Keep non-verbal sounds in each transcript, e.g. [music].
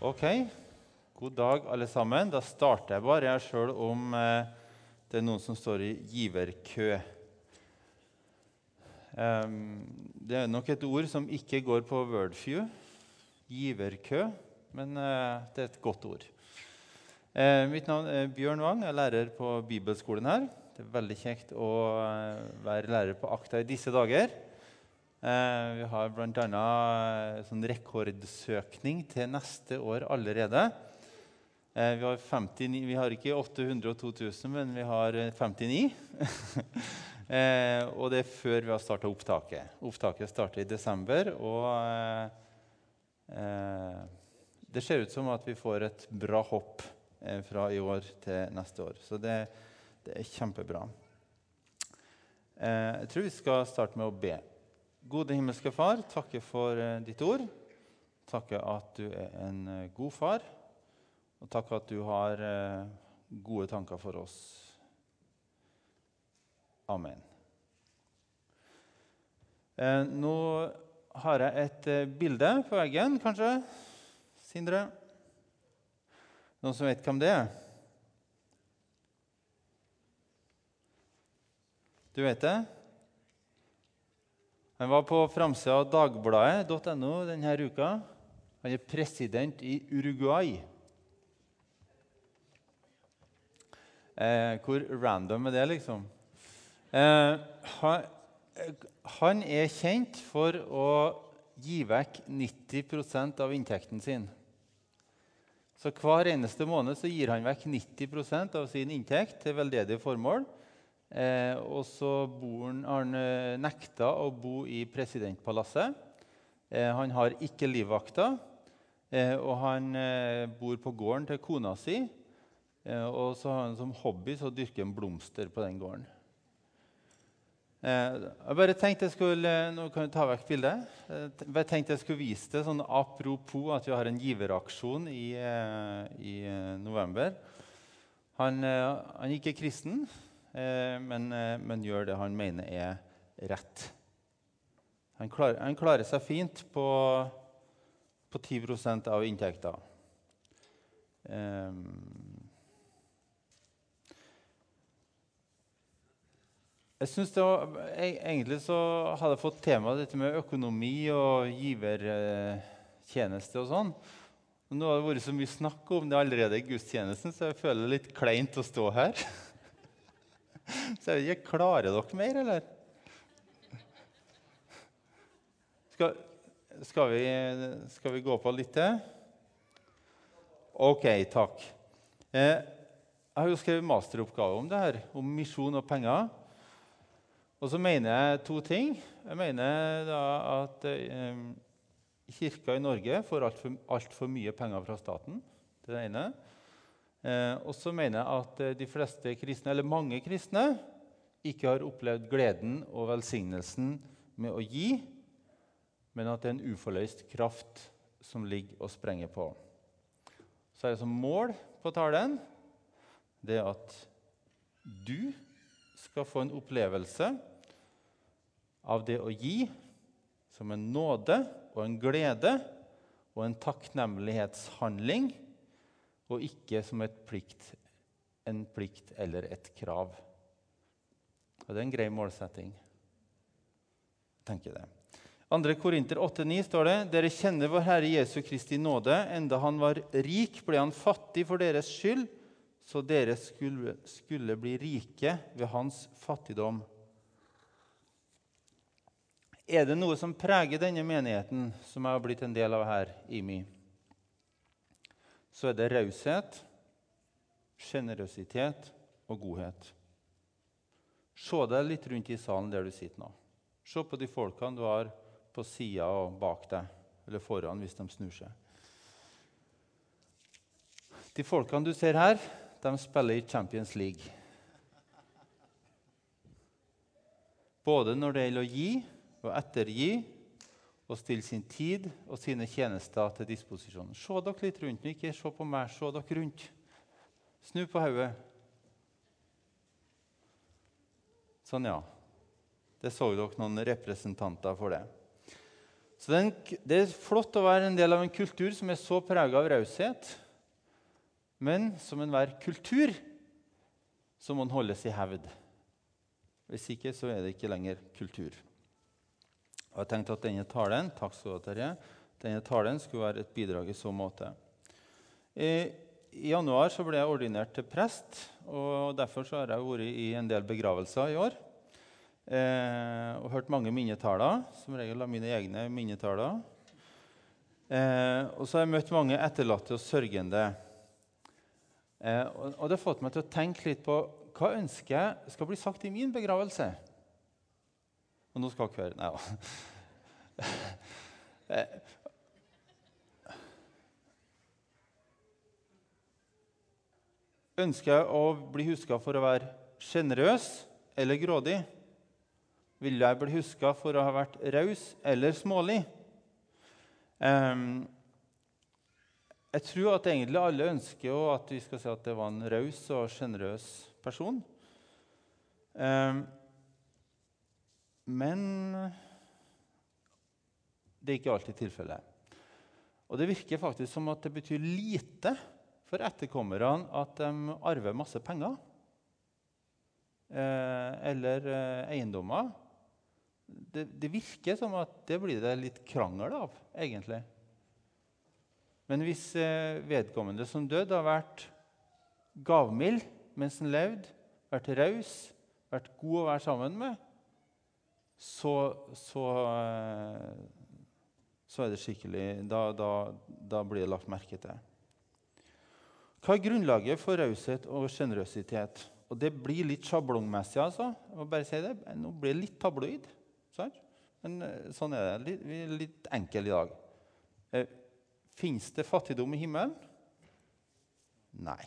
Ok. God dag, alle sammen. Da starter jeg bare jeg sjøl om eh, det er noen som står i giverkø. Det er nok et ord som ikke går på Wordfew. Giverkø. Men eh, det er et godt ord. Eh, mitt navn er Bjørn Wang. Jeg er lærer på bibelskolen her. Det er veldig kjekt å være lærer på Akta i disse dager. Eh, vi har bl.a. Eh, sånn rekordsøkning til neste år allerede. Eh, vi, har 59, vi har ikke 800 og 2000, men vi har eh, 59. [laughs] eh, og det er før vi har starta opptaket. Opptaket starter i desember. Og det ser ut som at vi får et bra hopp fra i år til neste år. Så det, det er kjempebra. Jeg tror vi skal starte med å be. Gode himmelske Far, takker for eh, ditt ord. Takker at du er en eh, god far. Og takk at du har eh, gode tanker for oss. Amen. Nå har jeg et bilde på veggen, kanskje. Sindre? Noen som vet hvem det er? Du vet det? Han var på framsida av dagbladet.no denne uka. Han er president i Uruguay. Eh, hvor random er det, liksom? Eh, han, han er kjent for å gi vekk 90% av inntekten sin. Så Hver eneste måned gir han vekk 90% av sin inntekt til veldedige formål. Eh, og så har han eh, nekta å bo i presidentpalasset. Eh, han har ikke livvakter. Eh, og han eh, bor på gården til kona si. Eh, og så har han som hobby så dyrker han blomster på den gården. Jeg bare tenkte jeg skulle, Nå kan du ta vekk bildet. Jeg bare tenkte jeg skulle vise det sånn apropos at vi har en giveraksjon i, i november. Han, han er ikke kristen, men, eh, men gjør det han mener er rett. Han klarer, han klarer seg fint på, på 10 av inntekta. Um, Jeg synes var, Egentlig så hadde jeg fått temaet dette med økonomi og givertjeneste og sånn. Nå har det vært så mye snakk om det allerede i gudstjenesten, så jeg føler det litt kleint å stå her. [laughs] Så jeg Klarer dere mer, eller? Skal, skal, vi, skal vi gå på litt til? OK, takk. Eh, jeg har jo skrevet masteroppgave om det her, om misjon og penger. Og så mener jeg to ting. Jeg mener da at eh, Kirka i Norge får altfor alt for mye penger fra staten. Det er det ene. Eh, og så mener jeg at eh, de fleste kristne, eller mange kristne ikke har opplevd gleden og velsignelsen med å gi, men at det er en uforløst kraft som ligger og sprenger på. Så er det som mål på talen det at du skal få en opplevelse av det å gi som en nåde og en glede og en takknemlighetshandling, og ikke som plikt, en plikt eller et krav. Og Det er en grei målsetting. Jeg tenker det. 2. Korinter 8,9 står det Dere kjenner vår Herre Jesu Kristi nåde. Enda han var rik, ble han fattig for deres skyld, så dere skulle, skulle bli rike ved hans fattigdom. Er det noe som preger denne menigheten, som jeg har blitt en del av her, IMI, så er det raushet, sjenerøsitet og godhet. Se deg litt rundt i salen der du sitter nå. Se på de folkene du har på sida og bak deg, eller foran hvis de snur seg. De folkene du ser her, de spiller i Champions League. Både når det gjelder å gi og ettergi og stille sin tid og sine tjenester til disposisjon. Se dere litt rundt. Ikke se på meg, se dere rundt. Snu på hodet. Sånn, ja. Det så dere noen representanter for det. Så er, det er, flott å være en del av en kultur som er så prega av raushet. Men som enhver kultur så må den holdes i hevd. Hvis ikke så er det ikke lenger kultur. Og jeg tenkte at denne talen takk skal du ha, denne talen skulle være et bidrag i så måte. I, I januar ble jeg ordinert til prest, og derfor har jeg vært i en del begravelser i år eh, og hørt mange minnetaler. Som regel av mine egne minnetaler. Eh, og så har jeg møtt mange etterlatte og sørgende. Eh, og, og, det har fått meg til å tenke litt på hva ønsker jeg skal bli sagt i min begravelse. Og nå skal dere høre Nei da. Ønsker jeg å bli huska for å være sjenerøs eller grådig? Vil jeg bli huska for å ha vært raus eller smålig? Um, jeg tror at egentlig alle ønsker at vi skal si at det var en raus og sjenerøs person. Um, men det er ikke alltid tilfellet. Og det virker faktisk som at det betyr lite for etterkommerne at de arver masse penger eh, eller eh, eiendommer det, det, virker som at det blir det litt krangel av, egentlig. Men hvis eh, vedkommende som døde, har vært gavmild mens han levde, vært raus, vært god å være sammen med, så, så, eh, så er det skikkelig da, da, da, blir det lagt merke til. Hva er grunnlaget for raushet og sjenerøsitet? Og Det blir litt sjablongmessig. altså. Jeg må bare si det. Nå blir det litt tabloid. Sant? Men eh, sånn er det. Vi er litt enkle i dag. Eh, Fins det fattigdom i himmelen? Nei.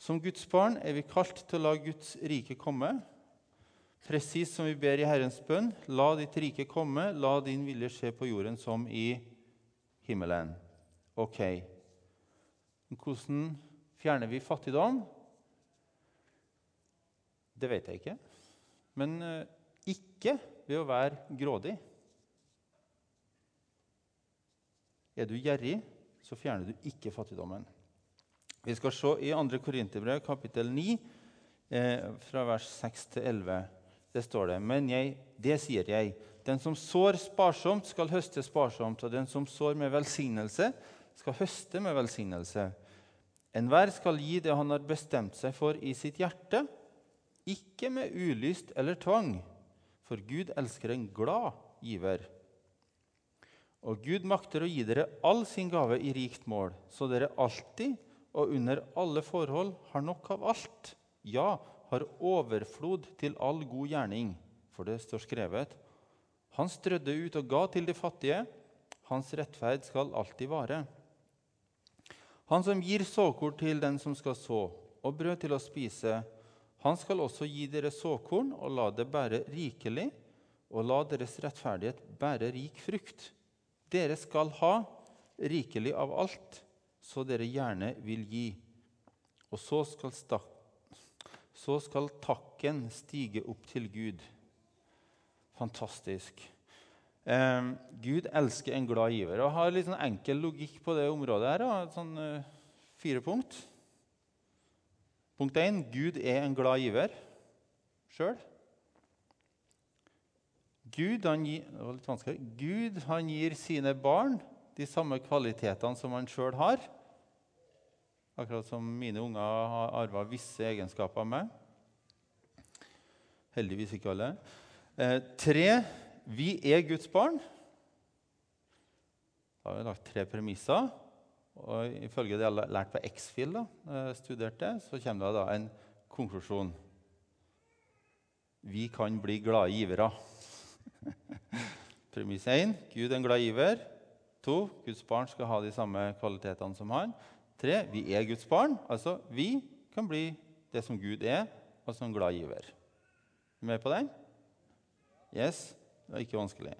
Som Guds barn er vi kalt til å la Guds rike komme. Presis som vi ber i Herrens bønn. La ditt rike komme, la din vilje skje på jorden som i himmelen. Ok. Hvordan fjerner vi fattigdom? Det vet jeg ikke. Men eh, ikke ved å være grådig. Er du gjerrig, så fjerner du ikke fattigdommen. Vi skal se i 2. Korinterbrev, kapittel 9, eh, fra vers 6 til 11. Det står det. Men jeg, det sier jeg. Den som sår sparsomt, skal høste sparsomt. Og den som sår med velsignelse, skal høste med velsignelse. Enhver skal gi det han har bestemt seg for i sitt hjerte, ikke med ulyst eller tvang for Gud elsker en glad giver. Og Gud makter å gi dere all sin gave i rikt mål, så dere alltid og under alle forhold har nok av alt. Ja, har overflod til all god gjerning. For det står skrevet Han strødde ut og ga til de fattige. Hans rettferd skal alltid vare. Han som gir såkorn til den som skal så, og brød til å spise, han skal også gi dere såkorn og la det bære rikelig, og la deres rettferdighet bære rik frukt. Dere skal ha rikelig av alt, så dere gjerne vil gi. Og så skal, så skal takken stige opp til Gud. Fantastisk. Eh, Gud elsker en glad giver. Og har litt sånn enkel logikk på det området. her, sånn, eh, Fire punkt. Punkt 1. Gud er en glad giver sjøl. Gud, Gud han gir sine barn de samme kvalitetene som han sjøl har. Akkurat som mine unger har arva visse egenskaper av meg. Heldigvis ikke alle. Eh, tre, vi er Guds barn. Da har vi lagt tre premisser. Og Ifølge det jeg har lært på X-Fil, studerte, så kommer det da en konklusjon. Vi kan bli glade givere. [laughs] Premiss 1 Gud er en glad giver. 2. Guds barn skal ha de samme kvalitetene som han. 3. Vi er Guds barn. Altså, vi kan bli det som Gud er, altså en glad giver. Er du med på den? Yes? Det er ikke vanskelig.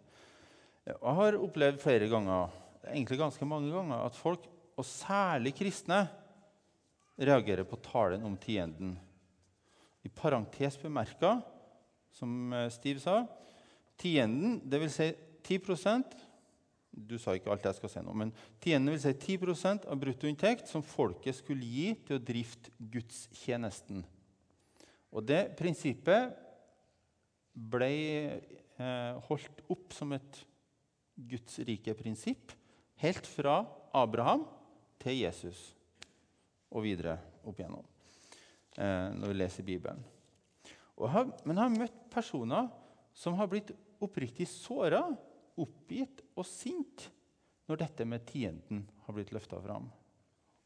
Jeg har opplevd flere ganger egentlig ganske mange ganger, at folk og særlig kristne, reagerer på talen om tienden. I parentes bemerka, som eh, Steve sa, tienden, dvs. Si 10 Du sa ikke alt jeg skal si nå, men tiende vil si 10% av bruttoinntekt som folket skulle gi til å drifte gudstjenesten. Og det prinsippet ble eh, holdt opp som et Guds rike prinsipp helt fra Abraham til Jesus og videre opp igjennom eh, når vi leser Bibelen. Har, men jeg har møtt personer som har blitt oppriktig såra, oppgitt og sint når dette med tienden har blitt løfta fram.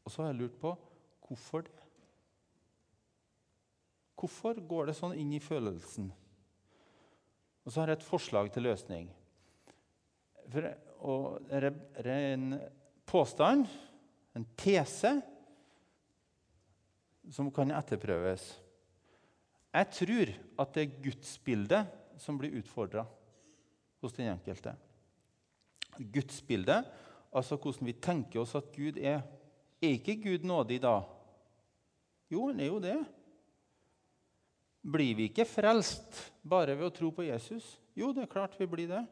Og så har jeg lurt på hvorfor det. Hvorfor går det sånn inn i følelsen? Og så har jeg et forslag til løsning. For, og det er en påstand, en tese, som kan etterprøves. Jeg tror at det er gudsbildet som blir utfordra hos den enkelte. Gudsbildet, altså hvordan vi tenker oss at Gud er. Er ikke Gud nådig da? Jo, han er jo det. Blir vi ikke frelst bare ved å tro på Jesus? Jo, det er klart vi blir det.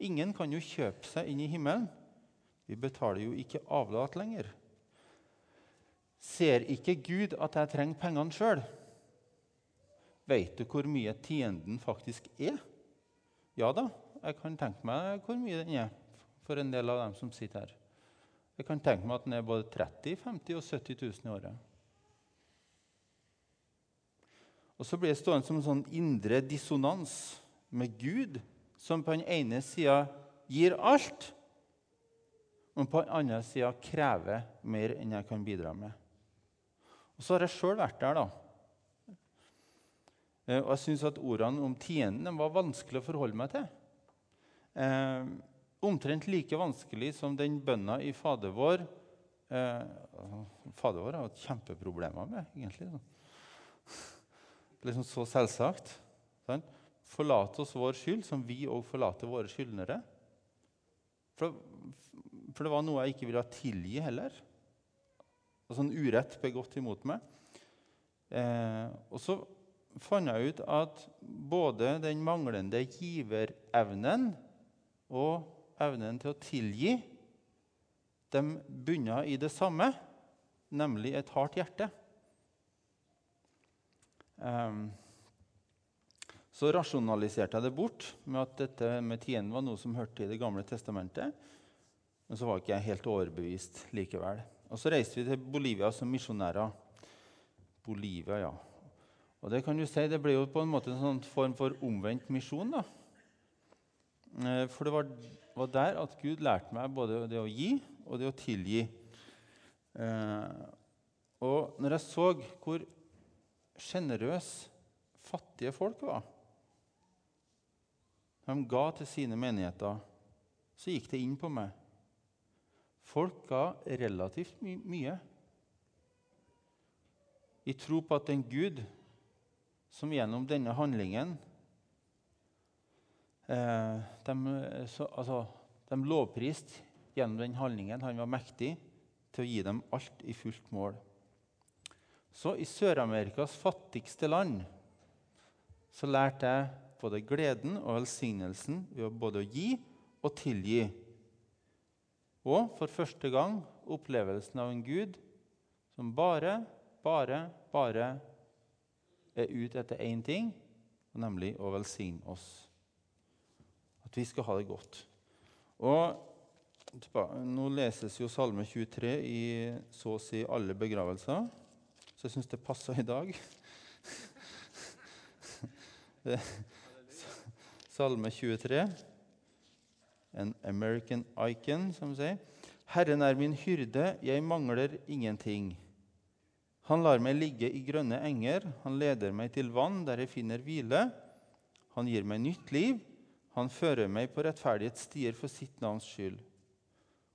Ingen kan jo kjøpe seg inn i himmelen. Vi betaler jo ikke avlat lenger. Ser ikke Gud at jeg trenger pengene sjøl? Vet du hvor mye tienden faktisk er? Ja da, jeg kan tenke meg hvor mye den er for en del av dem som sitter her. Jeg kan tenke meg at den er både 30 50 og 70 000 i året. Og så blir det stående som en sånn indre dissonans med Gud, som på den ene sida gir alt, og på den andre sida krever mer enn jeg kan bidra med. Og Så har jeg sjøl vært der, da. Eh, og jeg syns at ordene om tienden var vanskelig å forholde meg til. Omtrent like vanskelig som den bønna i Fader vår eh, Fader vår har hatt kjempeproblemer med, egentlig. Liksom så selvsagt. Sant? Forlate oss vår skyld, som vi òg forlater våre skyldnere. For, for det var noe jeg ikke ville tilgi heller og sånn urett begått imot meg. Eh, og så fant jeg ut at både den manglende giverevnen og evnen til å tilgi de bunner i det samme, nemlig et hardt hjerte. Eh, så rasjonaliserte jeg det bort med at dette med tienden var noe som hørte i Det gamle testamentet. Men så var ikke jeg helt overbevist likevel. Og Så reiste vi til Bolivia som misjonærer. Bolivia, ja. Og Det kan du si, det ble jo på en måte en sånn form for omvendt misjon. da. Eh, for det var, var, der at Gud lærte meg både det å gi og det å tilgi. Eh, og når jeg så hvor sjenerøse fattige folk var De ga til sine menigheter, så gikk det inn på meg. Folk ga relativt my mye i tro på at en Gud som gjennom denne handlingen de, så, altså, de lovpriste gjennom den handlingen han var mektig til å gi dem alt i fullt mål. Så i Sør-Amerikas fattigste land så lærte jeg både gleden og velsignelsen ved både å gi og tilgi. Og for første gang opplevelsen av en Gud som bare, bare, bare er ute etter én ting, nemlig å velsigne oss. At vi skal ha det godt. Og Nå leses jo Salme 23 i så å si alle begravelser, så jeg syns det passer i dag. [laughs] Salme 23 en American icon, som sier. Herren er min hyrde, jeg mangler ingenting. Han lar meg ligge i grønne enger, han leder meg til vann der jeg finner hvile. Han gir meg nytt liv, han fører meg på rettferdighetsstier for sitt navns skyld.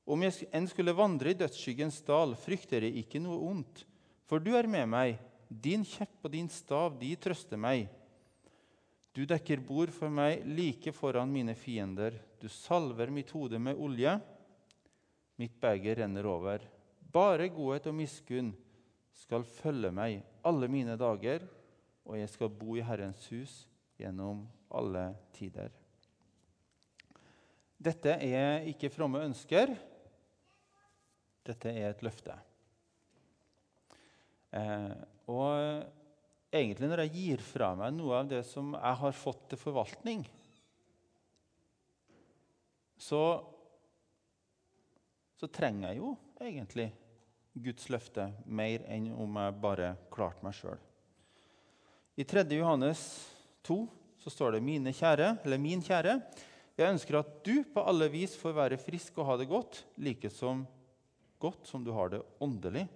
Om jeg enn skulle vandre i dødsskyggens dal, frykter jeg ikke noe ondt, for du er med meg. Din kjepp og din stav, de trøster meg. Du dekker bord for meg like foran mine fiender. Du salver mitt hode med olje. Mitt beger renner over. Bare godhet og miskunn skal følge meg alle mine dager, og jeg skal bo i Herrens hus gjennom alle tider. Dette er ikke fromme ønsker. Dette er et løfte. Eh, og egentlig når jeg gir fra meg noe av det som jeg har fått til forvaltning, så, så trenger jeg jo egentlig Guds løfte mer enn om jeg bare klarte meg sjøl. I 3. Johannes 2 så står det mine kjære, eller 'min kjære'. Jeg ønsker at du på alle vis får være frisk og ha det godt, like som godt som du har det åndelig.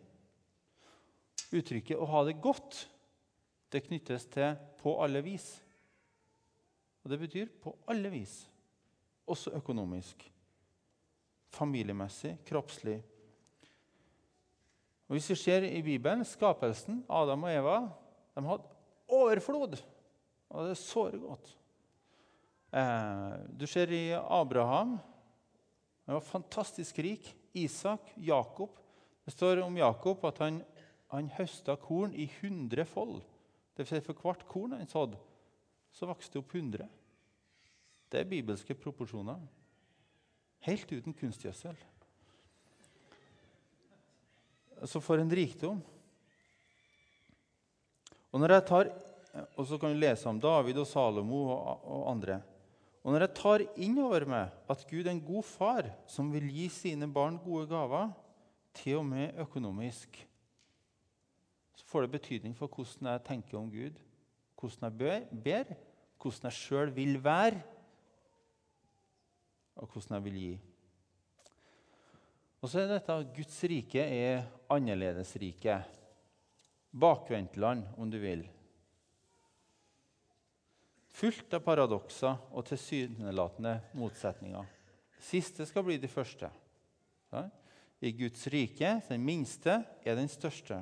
Uttrykket 'å ha det godt' det knyttes til 'på alle vis'. Og Det betyr på alle vis, også økonomisk, familiemessig, kroppslig, og Hvis vi ser i Bibelen, skapelsen, Adam og Eva, de hadde overflod. Og det er såre godt. Eh, du ser i Abraham. Han var fantastisk rik. Isak, Jakob. Det står om Jakob at han, han høsta korn i 100 fold. Det vil si for hvert korn han sådde, så vokste det opp 100. Det er bibelske proporsjoner. Helt uten kunstgjødsel så får en rikdom. Og, når jeg tar, og så kan du lese om David og Salomo og, og andre. Og når jeg tar inn over meg at Gud er en god far som vil gi sine barn gode gaver, til og med økonomisk, så får det betydning for hvordan jeg tenker om Gud, hvordan jeg ber, hvordan jeg sjøl vil være, og hvordan jeg vil gi. Og så er dette Guds rike er annerledesriket. Bakvendtland, om du vil. Fullt av paradokser og tilsynelatende motsetninger. Siste skal bli de første. I Guds rike den minste er den største.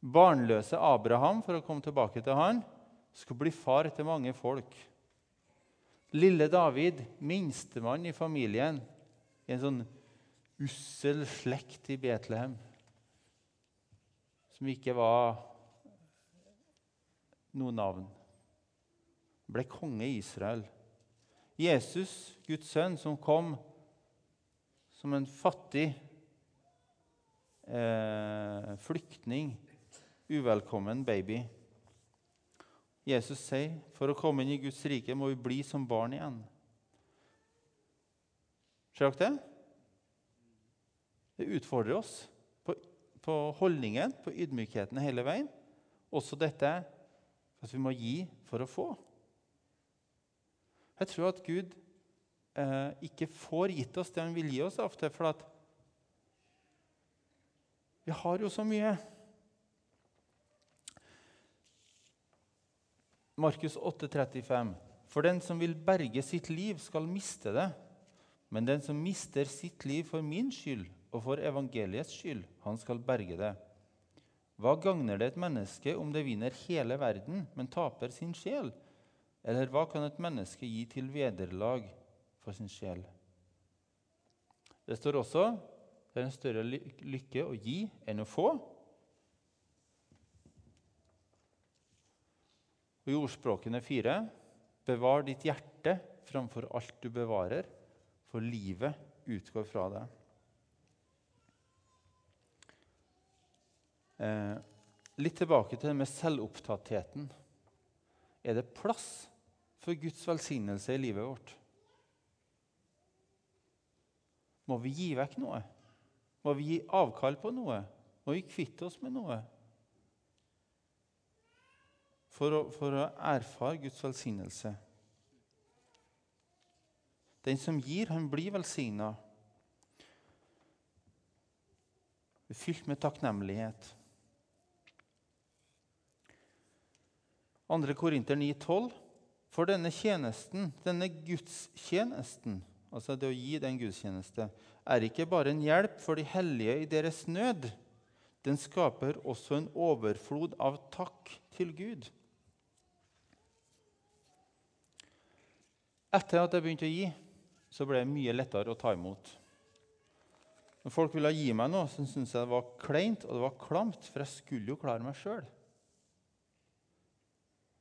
Barnløse Abraham, for å komme tilbake til han, skal bli far til mange folk. Lille David, minstemann i familien, i en sånn ussel slekt i Betlehem som ikke var noe navn. Ble konge i Israel. Jesus, Guds sønn, som kom som en fattig eh, flyktning, uvelkommen baby. Jesus sier for å komme inn i Guds rike må vi bli som barn igjen. Ser dere det? Det utfordrer oss på, på holdningen, på ydmykheten hele veien. Også dette at vi må gi for å få. Jeg tror at Gud eh, ikke får gitt oss det han vil gi oss ofte, for at vi har jo så mye. Markus 8, 35. For den som vil berge sitt liv, skal miste det. Men den som mister sitt liv for min skyld og for evangeliets skyld, han skal berge det. Hva gagner det et menneske om det vinner hele verden, men taper sin sjel? Eller hva kan et menneske gi til vederlag for sin sjel? Det står også det er en større lykke å gi enn å få. Og I ordspråkene fire bevar ditt hjerte framfor alt du bevarer, for livet utgår fra deg. Eh, litt tilbake til det med selvopptattheten. Er det plass for Guds velsignelse i livet vårt? Må vi gi vekk noe? Må vi gi avkall på noe? Må vi kvitte oss med noe? For å, for å erfare Guds velsignelse. Den som gir, han blir velsigna. Fylt med takknemlighet. 2. Korinter 9,12. For denne tjenesten, denne gudstjenesten, altså det å gi den gudstjeneste, er ikke bare en hjelp for de hellige i deres nød. Den skaper også en overflod av takk til Gud. Etter at jeg begynte å gi, så ble det mye lettere å ta imot. Når folk ville gi meg noe, så syntes jeg det var kleint og det var klamt, for jeg skulle jo klare meg sjøl.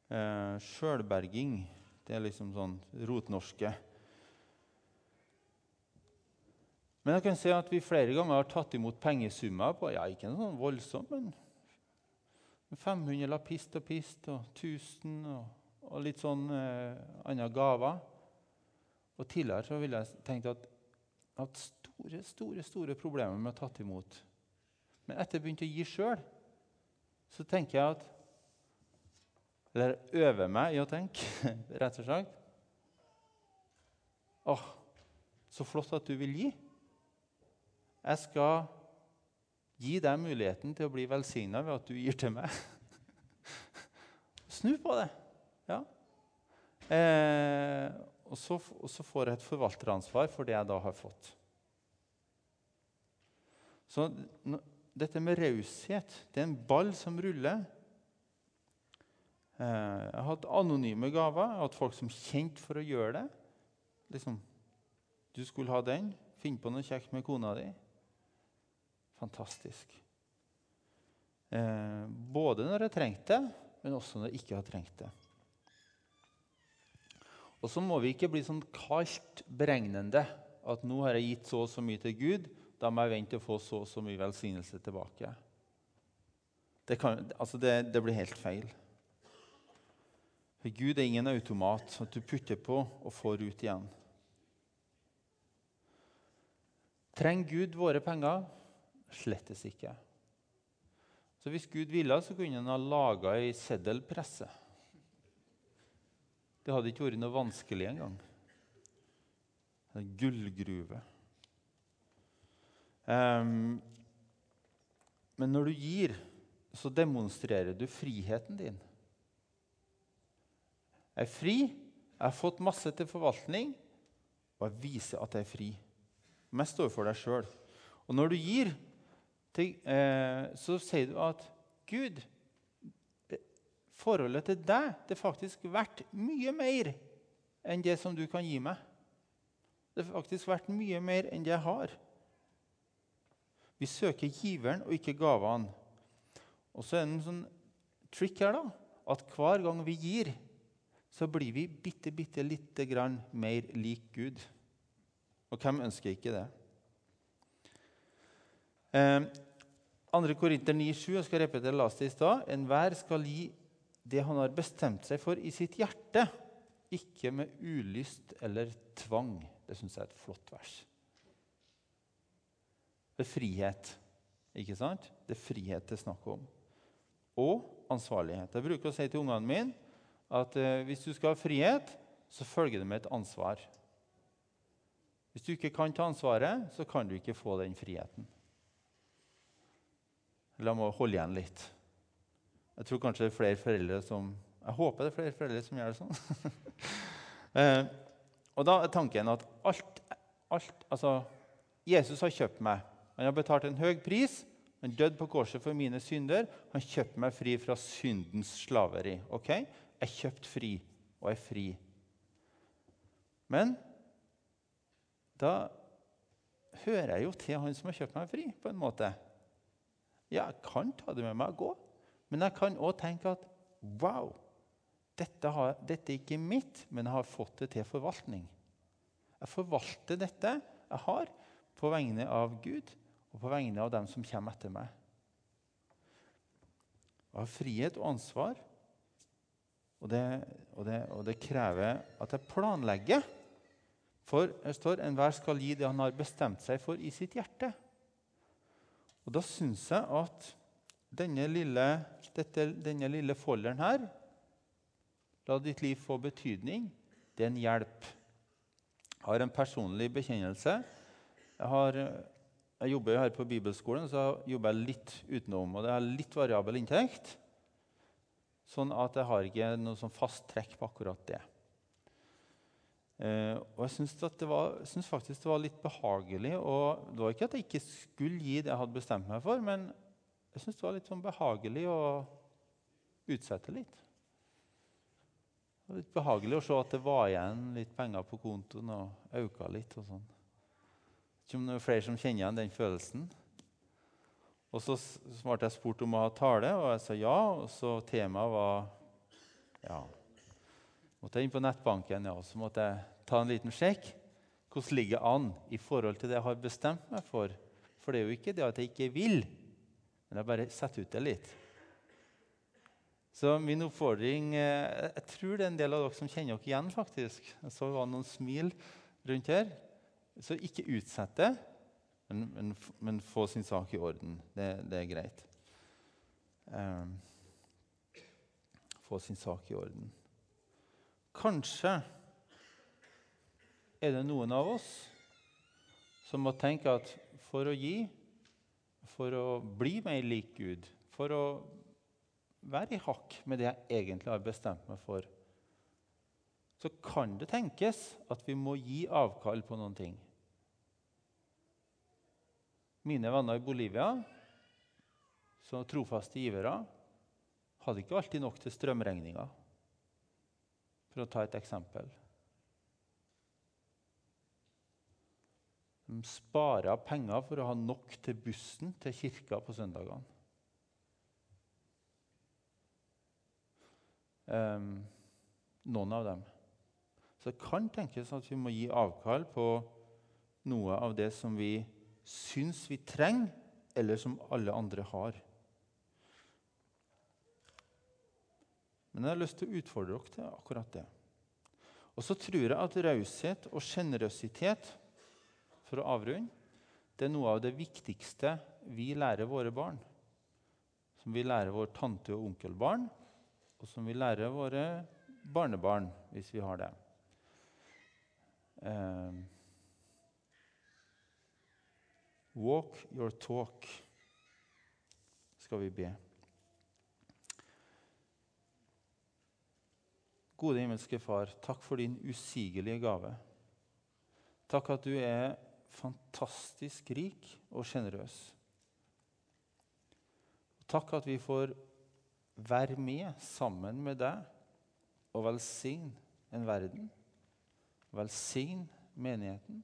Eh, Sjølberging, det er liksom sånn rotnorske. Men jeg kan se at vi flere ganger har tatt imot pengesummer på ja, ikke en sånn voldsom, men 500 lapist og pist og 1000 og, og litt sånn eh, andre gaver. Og Tidligere så ville jeg tenkt at jeg hatt store store, store problemer med å tatt imot. Men etter jeg begynte å gi sjøl, så tenker jeg at Eller øver meg i å tenke, [laughs] rett og slett. Åh, så flott at du vil gi. Jeg skal gi deg muligheten til å bli velsigna ved at du gir til meg. [laughs] Snu på det. Ja. Eh, og, så, og, så, får jeg et forvalteransvar for det jeg da har fått. Så dette med raushet det er en ball som ruller. Eh, jeg har hatt anonyme gaver. Jeg har hatt folk som kjente for å gjøre det. Liksom, du skulle ha den. Finn på noe kjekt med kona di. Fantastisk. Eh, både når jeg trengte det, men også når jeg ikke har trengt det. Og så må vi ikke bli sånn kaldt beregnende at nå har jeg gitt så og så mye til Gud. Da må jeg vente å få så og så mye velsignelse tilbake. Det, kan, altså det, det blir helt feil. For Gud er ingen automat at du putter på og får ut igjen. Trenger Gud våre penger? Slettes ikke. Så Hvis Gud ville, så kunne han ha laga ei seddelpresse. Det hadde ikke vært noe vanskelig engang. En gullgruve. Um, men når du gir, så demonstrerer du friheten din. Jeg er fri, jeg har fått masse til forvaltning, og jeg viser at jeg er fri. Mest står for deg sjøl. Og når du gir, eh, så sier du at Gud, forholdet til deg det er faktisk verdt mye mer enn det som du kan gi meg. Det er faktisk verdt mye mer enn det jeg har. Vi søker giveren og ikke gavene. Og så er det en sånn trick her, da, at hver gang vi gir, så blir vi bitte, bitte lite grann mer lik Gud. Og hvem ønsker ikke det? Eh, 2. Korinter 9,7 jeg skal repetere last i stad. Enhver skal gi det han har bestemt seg for i sitt hjerte, ikke med ulyst eller tvang. Det syns jeg er et flott vers. Det er frihet, ikke sant? Det er frihet det er snakk om. Og ansvarlighet. Jeg bruker å si til ungene mine at eh, hvis du skal ha frihet, så følger det med et ansvar. Hvis du ikke kan ta ansvaret, så kan du ikke få den friheten. La meg holde igjen litt. Jeg tror kanskje det er flere foreldre som Jeg håper det er flere foreldre som gjør det sånn. [laughs] eh, og da er tanken at alt, alt Altså, Jesus har kjøpt meg. Han har betalt en høy pris. Han døde på korset for mine synder. Han kjøpte meg fri fra syndens slaveri. Ok? Er kjøpt fri, og er fri. Men da hører jeg jo til han som har kjøpt meg fri, på en måte. Ja, jeg kan ta det med meg og gå, men jeg kan òg tenke at wow, dette, har, dette, er ikke mitt, men jeg har fått det til forvaltning. Jeg forvalter dette jeg har, på vegne av Gud og på vegne av dem som kommer etter meg. Jeg har frihet og ansvar, og det, og det, og det krever at jeg planlegger. For det står enhver skal gi det han har bestemt seg for i sitt hjerte. Og Da syns jeg at denne lille, dette, denne lille folderen her La ditt liv få betydning. Det er en hjelp. Jeg har en personlig bekjennelse. Jeg, har, jeg jobber her på bibelskolen, så jobber jeg litt utenom. og Det er litt variabel inntekt, sånn at jeg har ikke noe sånn fast trekk på akkurat det. Eh, og jeg syns, faktisk det var litt behagelig. og Det var ikke at jeg ikke skulle gi det jeg hadde bestemt meg for, men jeg syns det var litt sånn behagelig å utsette litt. Det var litt behagelig å se at det var igjen litt penger på kontoen og øka litt. og sånn. Ikke om det er flere som kjenner igjen den følelsen. Og Så ble jeg spurt om å ha tale, og jeg sa ja. Og så temaet var ja, måtte jeg inn på nettbanken ja, og så måtte jeg ta en liten sjekk. Hvordan ligger jeg an i forhold til det jeg har bestemt meg for? For det er jo ikke det at jeg ikke vil, men jeg bare setter ut det litt. Så min oppfordring eh, Jeg tror det er en del av dere som kjenner dere igjen. faktisk. Jeg så var noen smil rundt her. Så ikke utsett det, men, men, men, få sin sak i orden. Det, det er greit. Um, få sin sak i orden. Kanskje er det noen av oss som må tenke at for å gi, for å bli mer lik Gud, for å være i hakk med det jeg egentlig har bestemt meg for, så kan det tenkes at vi må gi avkall på noen ting. Mine venner i Bolivia, som trofaste givere, hadde ikke alltid nok til strømregninga, for å ta et eksempel. De spara penger for å ha nok til bussen til kirka på søndagene. Um, noen av dem. Så det kan tenkes at vi må gi avkall på noe av det som vi syns vi trenger, eller som alle andre har. Men jeg har lyst til å utfordre dere til akkurat det. Og så tror jeg at raushet og sjenerøsitet for å avrunde, det er noe av det viktigste vi lærer våre barn. Som vi lærer vår tante- og onkelbarn, og som vi lærer våre barnebarn, hvis vi har det. Um, walk your talk, skal vi be. Gode himmelske Far, takk for din usigelige gave. Takk at du er fantastisk rik og sjenerøs. Takk at vi får være med sammen med deg og velsigne en verden. Velsign menigheten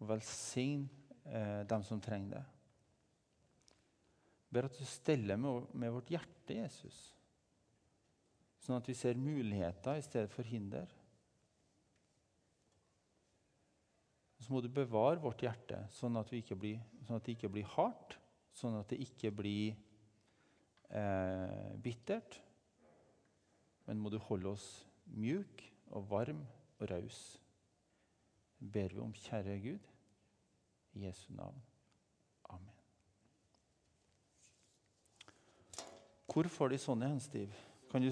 og velsign dem som trenger det. Jeg ber at du steller med, med vårt hjerte, Jesus, sånn at vi ser muligheter i stedet for hinder. så må du bevare vårt hjerte, sånn at, blir, sånn at det ikke blir hardt, sånn at det ikke blir eh, bittert. Men må du holde oss mjuk og varm og raus. ber vi om, kjære Gud, i Jesu navn. Amen. Hvor får de sånne hen, Stiv? Kan du